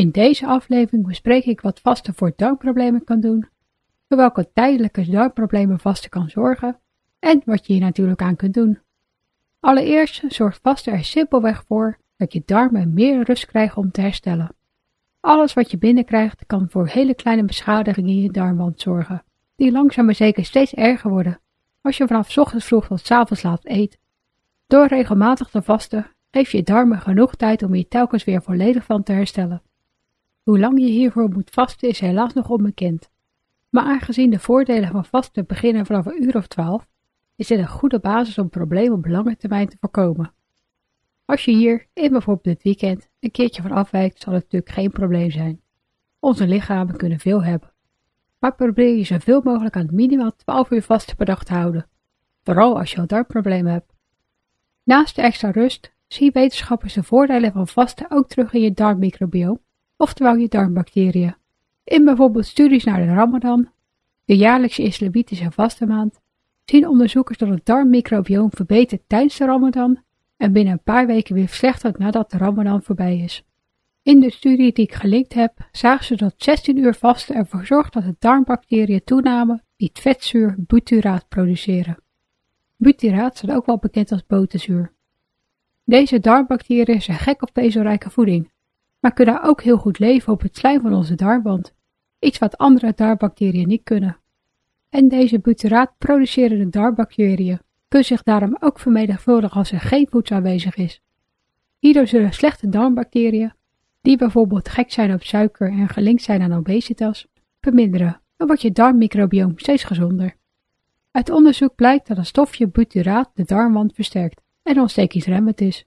In deze aflevering bespreek ik wat vasten voor darmproblemen kan doen, voor welke tijdelijke darmproblemen vasten kan zorgen en wat je hier natuurlijk aan kunt doen. Allereerst zorgt vasten er simpelweg voor dat je darmen meer rust krijgen om te herstellen. Alles wat je binnenkrijgt kan voor hele kleine beschadigingen in je darmwand zorgen, die langzaam maar zeker steeds erger worden als je vanaf ochtends vroeg tot avonds laat eet. Door regelmatig te vasten geef je darmen genoeg tijd om je telkens weer volledig van te herstellen. Hoe lang je hiervoor moet vasten is helaas nog onbekend. Maar aangezien de voordelen van vasten beginnen vanaf een uur of twaalf, is dit een goede basis om problemen op lange termijn te voorkomen. Als je hier, in bijvoorbeeld dit weekend, een keertje van afwijkt, zal het natuurlijk geen probleem zijn. Onze lichamen kunnen veel hebben. Maar probeer je zoveel mogelijk aan minimaal 12 uur vasten per dag te houden, vooral als je al darmproblemen hebt. Naast de extra rust zie wetenschappers de voordelen van vasten ook terug in je darmmicrobioom, oftewel je darmbacteriën. In bijvoorbeeld studies naar de Ramadan, de jaarlijkse islamitische vastenmaand, zien onderzoekers dat het darmmicrobioom verbetert tijdens de Ramadan en binnen een paar weken weer verslechtert nadat de Ramadan voorbij is. In de studie die ik gelinkt heb, zagen ze dat 16 uur vasten ervoor zorgt dat de darmbacteriën toenamen die vetzuur butyraat produceren. Butyraat staat ook wel bekend als boterzuur. Deze darmbacteriën zijn gek op vezelrijke voeding, maar kunnen ook heel goed leven op het slijm van onze darmwand, iets wat andere darmbacteriën niet kunnen. En deze butyraat produceren de darmbacteriën, kunnen zich daarom ook vermenigvuldigen als er geen voedsel aanwezig is. Hierdoor zullen slechte darmbacteriën, die bijvoorbeeld gek zijn op suiker en gelinkt zijn aan obesitas, verminderen en wordt je darmmicrobioom steeds gezonder. Uit onderzoek blijkt dat een stofje butyraat de darmwand versterkt en ontstekingsremmend is.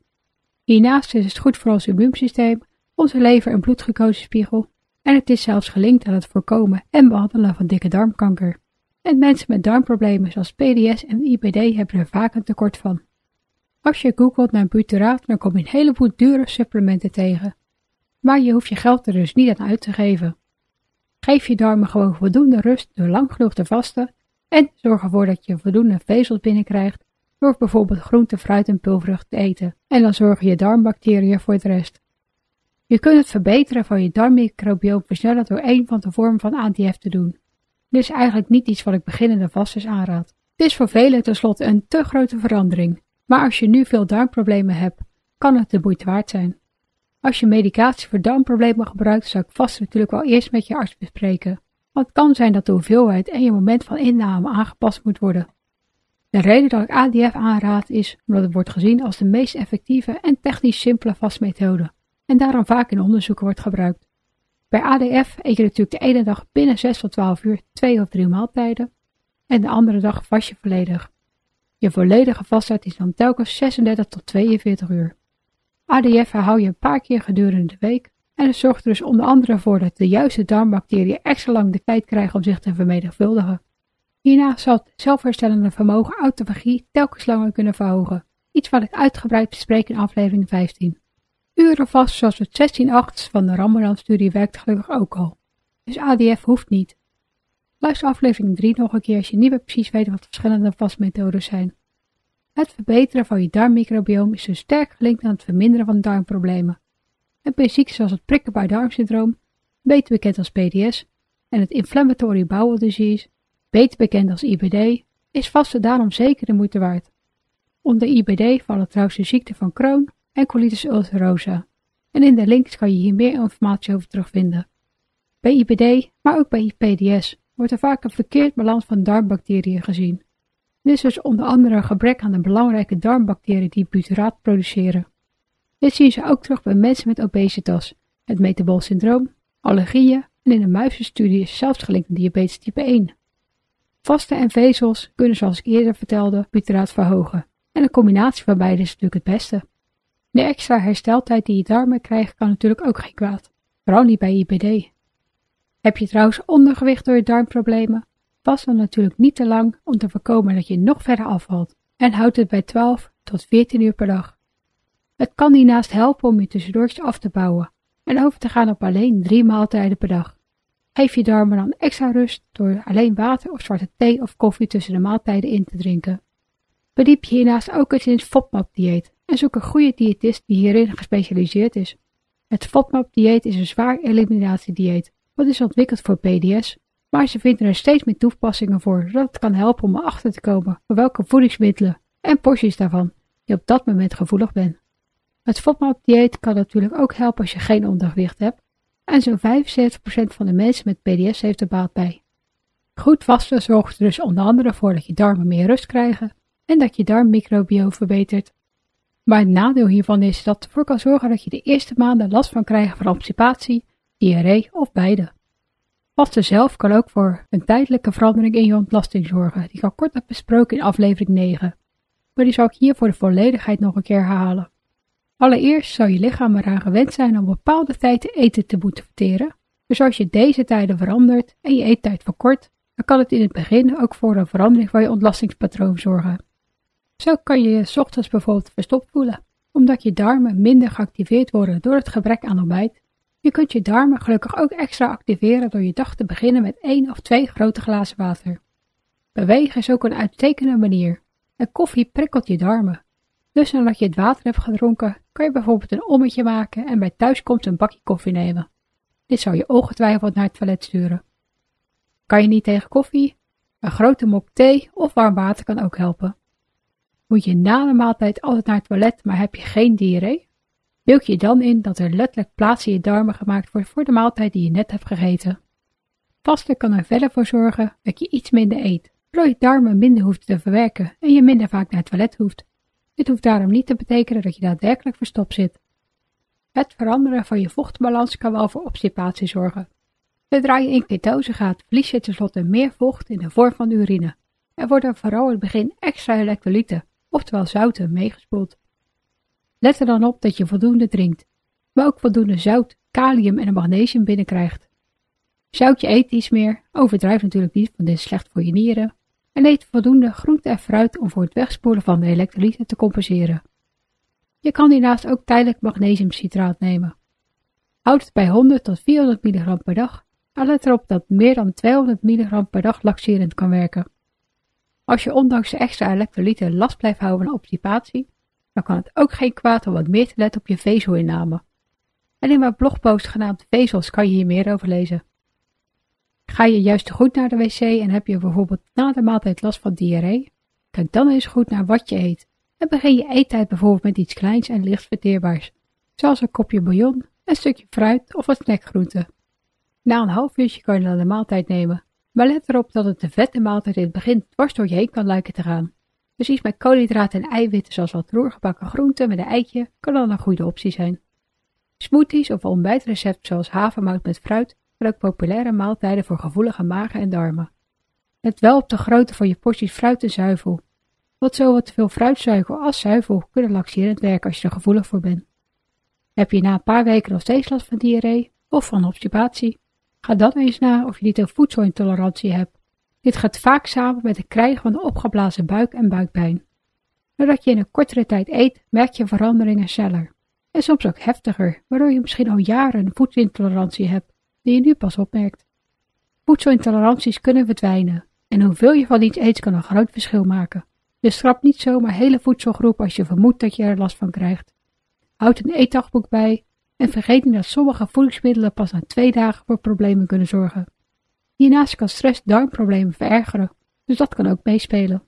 Hiernaast is het goed voor ons immuunsysteem, onze lever- en bloedglucosespiegel en het is zelfs gelinkt aan het voorkomen en behandelen van dikke darmkanker. En mensen met darmproblemen zoals PDS en IBD hebben er vaak een tekort van. Als je googelt naar butyraat, dan kom je een heleboel dure supplementen tegen. Maar je hoeft je geld er dus niet aan uit te geven. Geef je darmen gewoon voldoende rust door lang genoeg te vasten en zorg ervoor dat je voldoende vezels binnenkrijgt door bijvoorbeeld groente, fruit en pulverig te eten. En dan zorgen je darmbacteriën voor de rest. Je kunt het verbeteren van je darmmicrobioom versnellen door een van de vormen van ADF te doen. Dit is eigenlijk niet iets wat ik beginnende vasters aanraad. Het is voor velen tenslotte een te grote verandering, maar als je nu veel darmproblemen hebt, kan het de moeite waard zijn. Als je medicatie voor darmproblemen gebruikt, zou ik vast natuurlijk wel eerst met je arts bespreken, want het kan zijn dat de hoeveelheid en je moment van inname aangepast moet worden. De reden dat ik ADF aanraad is omdat het wordt gezien als de meest effectieve en technisch simpele vastmethode en daarom vaak in onderzoeken wordt gebruikt. Bij ADF eet je natuurlijk de ene dag binnen 6 tot 12 uur twee of drie maaltijden en de andere dag vast je volledig. Je volledige vastheid is dan telkens 36 tot 42 uur. ADF herhaal je een paar keer gedurende de week en het zorgt er dus onder andere voor dat de juiste darmbacteriën extra lang de tijd krijgen om zich te vermenigvuldigen. Hierna zal het zelfherstellende vermogen autofagie telkens langer kunnen verhogen, iets wat ik uitgebreid bespreek in aflevering 15. Uren vast zoals het 16 8 van de Ramadan-studie werkt gelukkig ook al, dus ADF hoeft niet. Luister aflevering 3 nog een keer als je niet meer precies weet wat verschillende vastmethodes zijn. Het verbeteren van je darmmicrobioom is dus sterk gelinkt aan het verminderen van darmproblemen. En bij zoals het prikkelbaar darmsyndroom, beter bekend als PDS, en het inflammatory bowel disease, beter bekend als IBD, is vasten daarom zeker de moeite waard. Onder IBD vallen trouwens de ziekte van Crohn en colitis ulcerosa, en in de links kan je hier meer informatie over terugvinden. Bij IBD, maar ook bij PDS, wordt er vaak een verkeerd balans van darmbacteriën gezien. Dit is dus onder andere een gebrek aan de belangrijke darmbacteriën die butyraat produceren. Dit zien ze ook terug bij mensen met obesitas, het metabol syndroom, allergieën en in de muizenstudie zelfs gelinkt aan diabetes type 1. Vasten en vezels kunnen zoals ik eerder vertelde butyraat verhogen en een combinatie van beide is natuurlijk het beste. De extra hersteltijd die je darmen krijgt kan natuurlijk ook geen kwaad, vooral niet bij IBD. Heb je trouwens ondergewicht door je darmproblemen? Pas dan natuurlijk niet te lang om te voorkomen dat je nog verder afvalt en houd het bij 12 tot 14 uur per dag. Het kan hiernaast helpen om je tussendoortjes af te bouwen en over te gaan op alleen drie maaltijden per dag. Geef je darmen dan extra rust door alleen water of zwarte thee of koffie tussen de maaltijden in te drinken. Bediep je hiernaast ook eens in het FODMAP-dieet en zoek een goede diëtist die hierin gespecialiseerd is. Het FODMAP-dieet is een zwaar eliminatiedieet, wat is ontwikkeld voor PDS, maar ze vinden er steeds meer toepassingen voor, zodat het kan helpen om erachter te komen voor welke voedingsmiddelen en porties daarvan je op dat moment gevoelig bent. Het FODMAP-dieet kan natuurlijk ook helpen als je geen ondergewicht hebt, en zo'n 75% van de mensen met PDS heeft er baat bij. Goed vasten zorgt er dus onder andere voor dat je darmen meer rust krijgen en dat je darmmicrobioom verbetert. Maar het nadeel hiervan is dat het ervoor kan zorgen dat je de eerste maanden last van krijgt van obstipatie, diarree of beide. Vasten zelf kan ook voor een tijdelijke verandering in je ontlasting zorgen, die ik al kort heb besproken in aflevering 9. Maar die zal ik hier voor de volledigheid nog een keer herhalen. Allereerst zou je lichaam eraan gewend zijn om bepaalde tijden eten te moeten verteren. Dus als je deze tijden verandert en je eettijd verkort, dan kan het in het begin ook voor een verandering van je ontlastingspatroon zorgen. Zo kan je je ochtends bijvoorbeeld verstopt voelen, omdat je darmen minder geactiveerd worden door het gebrek aan ontbijt. Je kunt je darmen gelukkig ook extra activeren door je dag te beginnen met één of twee grote glazen water. Bewegen is ook een uitstekende manier. En koffie prikkelt je darmen. Dus nadat je het water hebt gedronken, kan je bijvoorbeeld een ommetje maken en bij thuiskomst een bakje koffie nemen. Dit zou je ongetwijfeld naar het toilet sturen. Kan je niet tegen koffie? Een grote mok thee of warm water kan ook helpen. Moet je na de maaltijd altijd naar het toilet, maar heb je geen diarree? Beeld je dan in dat er letterlijk plaats in je darmen gemaakt wordt voor de maaltijd die je net hebt gegeten. Vasten kan er verder voor zorgen dat je iets minder eet, waardoor je darmen minder hoeft te verwerken en je minder vaak naar het toilet hoeft. Dit hoeft daarom niet te betekenen dat je daadwerkelijk verstopt zit. Het veranderen van je vochtbalans kan wel voor obstipatie zorgen. Zodra je in ketose gaat, verlies je tenslotte meer vocht in de vorm van urine. Er worden vooral in het begin extra elektrolyten, oftewel zouten, meegespoeld. Let er dan op dat je voldoende drinkt, maar ook voldoende zout, kalium en magnesium binnenkrijgt. Zout je eet iets meer, overdrijf natuurlijk niet, want dit is slecht voor je nieren, en eet voldoende groente en fruit om voor het wegspoelen van de elektrolyten te compenseren. Je kan hiernaast ook tijdelijk magnesiumcitraat nemen. Houd het bij 100 tot 400 mg per dag, maar let erop dat meer dan 200 mg per dag laxerend kan werken. Als je ondanks de extra elektrolyten last blijft houden van obstipatie, dan kan het ook geen kwaad om wat meer te letten op je vezelinname. En in mijn blogpost genaamd Vezels kan je hier meer over lezen. Ga je juist te goed naar de wc en heb je bijvoorbeeld na de maaltijd last van diarree? Kijk dan eens goed naar wat je eet en begin je eettijd bijvoorbeeld met iets kleins en licht verteerbaars, zoals een kopje bouillon, een stukje fruit of wat snackgroente. Na een half uurtje kan je dan de maaltijd nemen, maar let erop dat het de vette maaltijd in het begin dwars door je heen kan lijken te gaan. Iets met koolhydraten en eiwitten zoals wat roergebakken groenten met een eitje kan dan een goede optie zijn. Smoothies of ontbijtrecepten zoals havermout met fruit ook populaire maaltijden voor gevoelige magen en darmen. Let wel op de grootte van je porties fruit en zuivel. Wat zowel te veel fruitsuiker als zuivel kunnen laxerend werken als je er gevoelig voor bent. Heb je na een paar weken nog steeds last van diarree of van obstipatie? Ga dan eens na of je niet een voedselintolerantie hebt. Dit gaat vaak samen met het krijgen van een opgeblazen buik en buikpijn. Doordat je in een kortere tijd eet, merk je veranderingen sneller. En soms ook heftiger, waardoor je misschien al jaren een voedselintolerantie hebt die je nu pas opmerkt. Voedselintoleranties kunnen verdwijnen en hoeveel je van iets eet kan een groot verschil maken. Dus schrap niet zomaar hele voedselgroepen als je vermoedt dat je er last van krijgt. Houd een eetdagboek bij en vergeet niet dat sommige voedingsmiddelen pas na twee dagen voor problemen kunnen zorgen. Hiernaast kan stress darmproblemen verergeren, dus dat kan ook meespelen.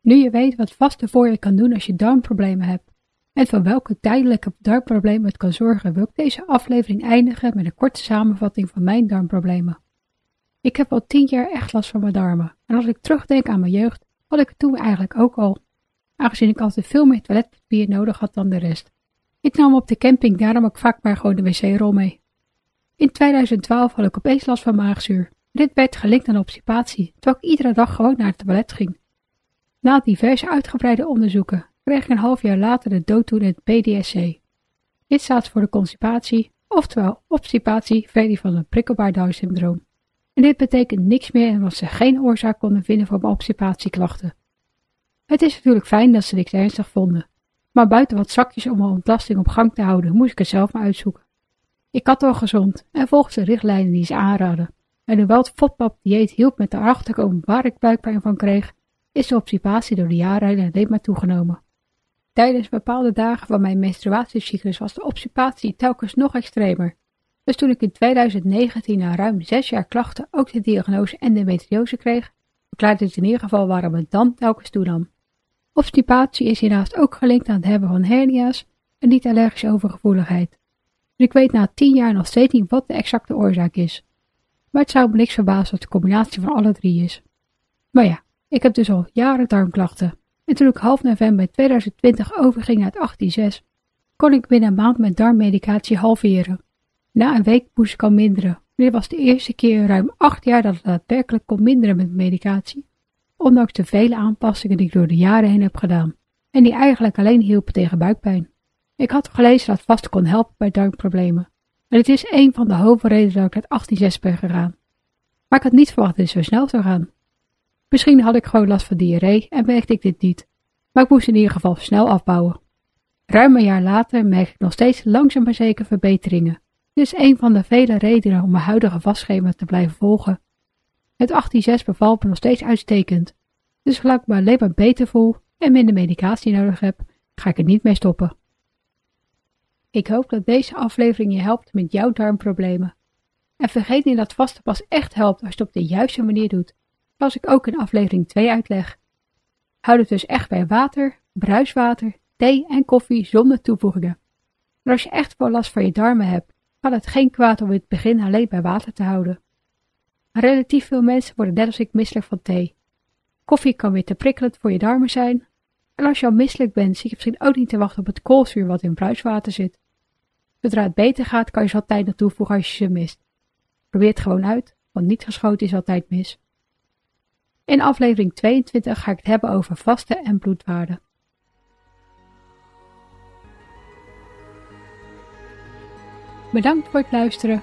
Nu je weet wat vaste voor je kan doen als je darmproblemen hebt, en van welke tijdelijke darmproblemen het kan zorgen, wil ik deze aflevering eindigen met een korte samenvatting van mijn darmproblemen. Ik heb al tien jaar echt last van mijn darmen, en als ik terugdenk aan mijn jeugd, had ik het toen eigenlijk ook al, aangezien ik altijd veel meer toiletpapier nodig had dan de rest. Ik nam op de camping daarom ook vaak maar gewoon de wc-rol mee. In 2012 had ik opeens last van maagzuur. Dit werd gelinkt aan obstipatie, terwijl ik iedere dag gewoon naar het toilet ging. Na diverse uitgebreide onderzoeken kreeg ik een half jaar later de dooddoenend PDSC. Dit staat voor de constipatie, oftewel obstipatie versie van een prikkelbaar Down syndroom. En dit betekent niks meer omdat ze geen oorzaak konden vinden voor mijn obstipatieklachten. Het is natuurlijk fijn dat ze niks ernstig vonden, maar buiten wat zakjes om mijn ontlasting op gang te houden, moest ik het zelf maar uitzoeken. Ik had al gezond en volgde de richtlijnen die ze aanraden. En hoewel het FODMAP dieet hielp met erachter te komen waar ik buikpijn van kreeg, is de obstipatie door de jaren alleen maar toegenomen. Tijdens bepaalde dagen van mijn menstruatiecyclus was de obstipatie telkens nog extremer. Dus toen ik in 2019 na ruim zes jaar klachten ook de diagnose endometriose kreeg, verklaarde het in ieder geval waarom het dan telkens toenam. Obstipatie is hiernaast ook gelinkt aan het hebben van hernia's en niet-allergische overgevoeligheid. Dus ik weet na tien jaar nog steeds niet wat de exacte oorzaak is. Maar het zou me niks verbazen dat de combinatie van alle drie is. Maar ja, ik heb dus al jaren darmklachten. En toen ik half november 2020 overging uit 186, kon ik binnen een maand mijn darmmedicatie halveren. Na een week moest ik al minderen. Dit was de eerste keer in ruim acht jaar dat het daadwerkelijk kon minderen met medicatie. Ondanks de vele aanpassingen die ik door de jaren heen heb gedaan. En die eigenlijk alleen hielpen tegen buikpijn. Ik had gelezen dat vasten kon helpen bij darmproblemen. En het is een van de hoofdredenen dat ik uit 186 ben gegaan. Maar ik had niet verwacht dat het zo snel zou gaan. Misschien had ik gewoon last van diarree en merkte ik dit niet, maar ik moest in ieder geval snel afbouwen. Ruim een jaar later merk ik nog steeds langzaam maar zeker verbeteringen. Dit is een van de vele redenen om mijn huidige vastschema te blijven volgen. Het 186 bevalt me nog steeds uitstekend, dus zolang ik me alleen maar beter voel en minder medicatie nodig heb, ga ik er niet mee stoppen. Ik hoop dat deze aflevering je helpt met jouw darmproblemen. En vergeet niet dat vasten pas echt helpt als je het op de juiste manier doet zoals ik ook in aflevering 2 uitleg. Houd het dus echt bij water, bruiswater, thee en koffie zonder toevoegingen. Maar als je echt wel last van je darmen hebt, kan het geen kwaad om in het begin alleen bij water te houden. Relatief veel mensen worden net als ik misselijk van thee. Koffie kan weer te prikkelend voor je darmen zijn. En als je al misselijk bent, zit je misschien ook niet te wachten op het koolzuur wat in bruiswater zit. Zodra het beter gaat, kan je ze altijd nog toevoegen als je ze mist. Probeer het gewoon uit, want niet geschoten is altijd mis. In aflevering 22 ga ik het hebben over vasten en bloedwaarden. Bedankt voor het luisteren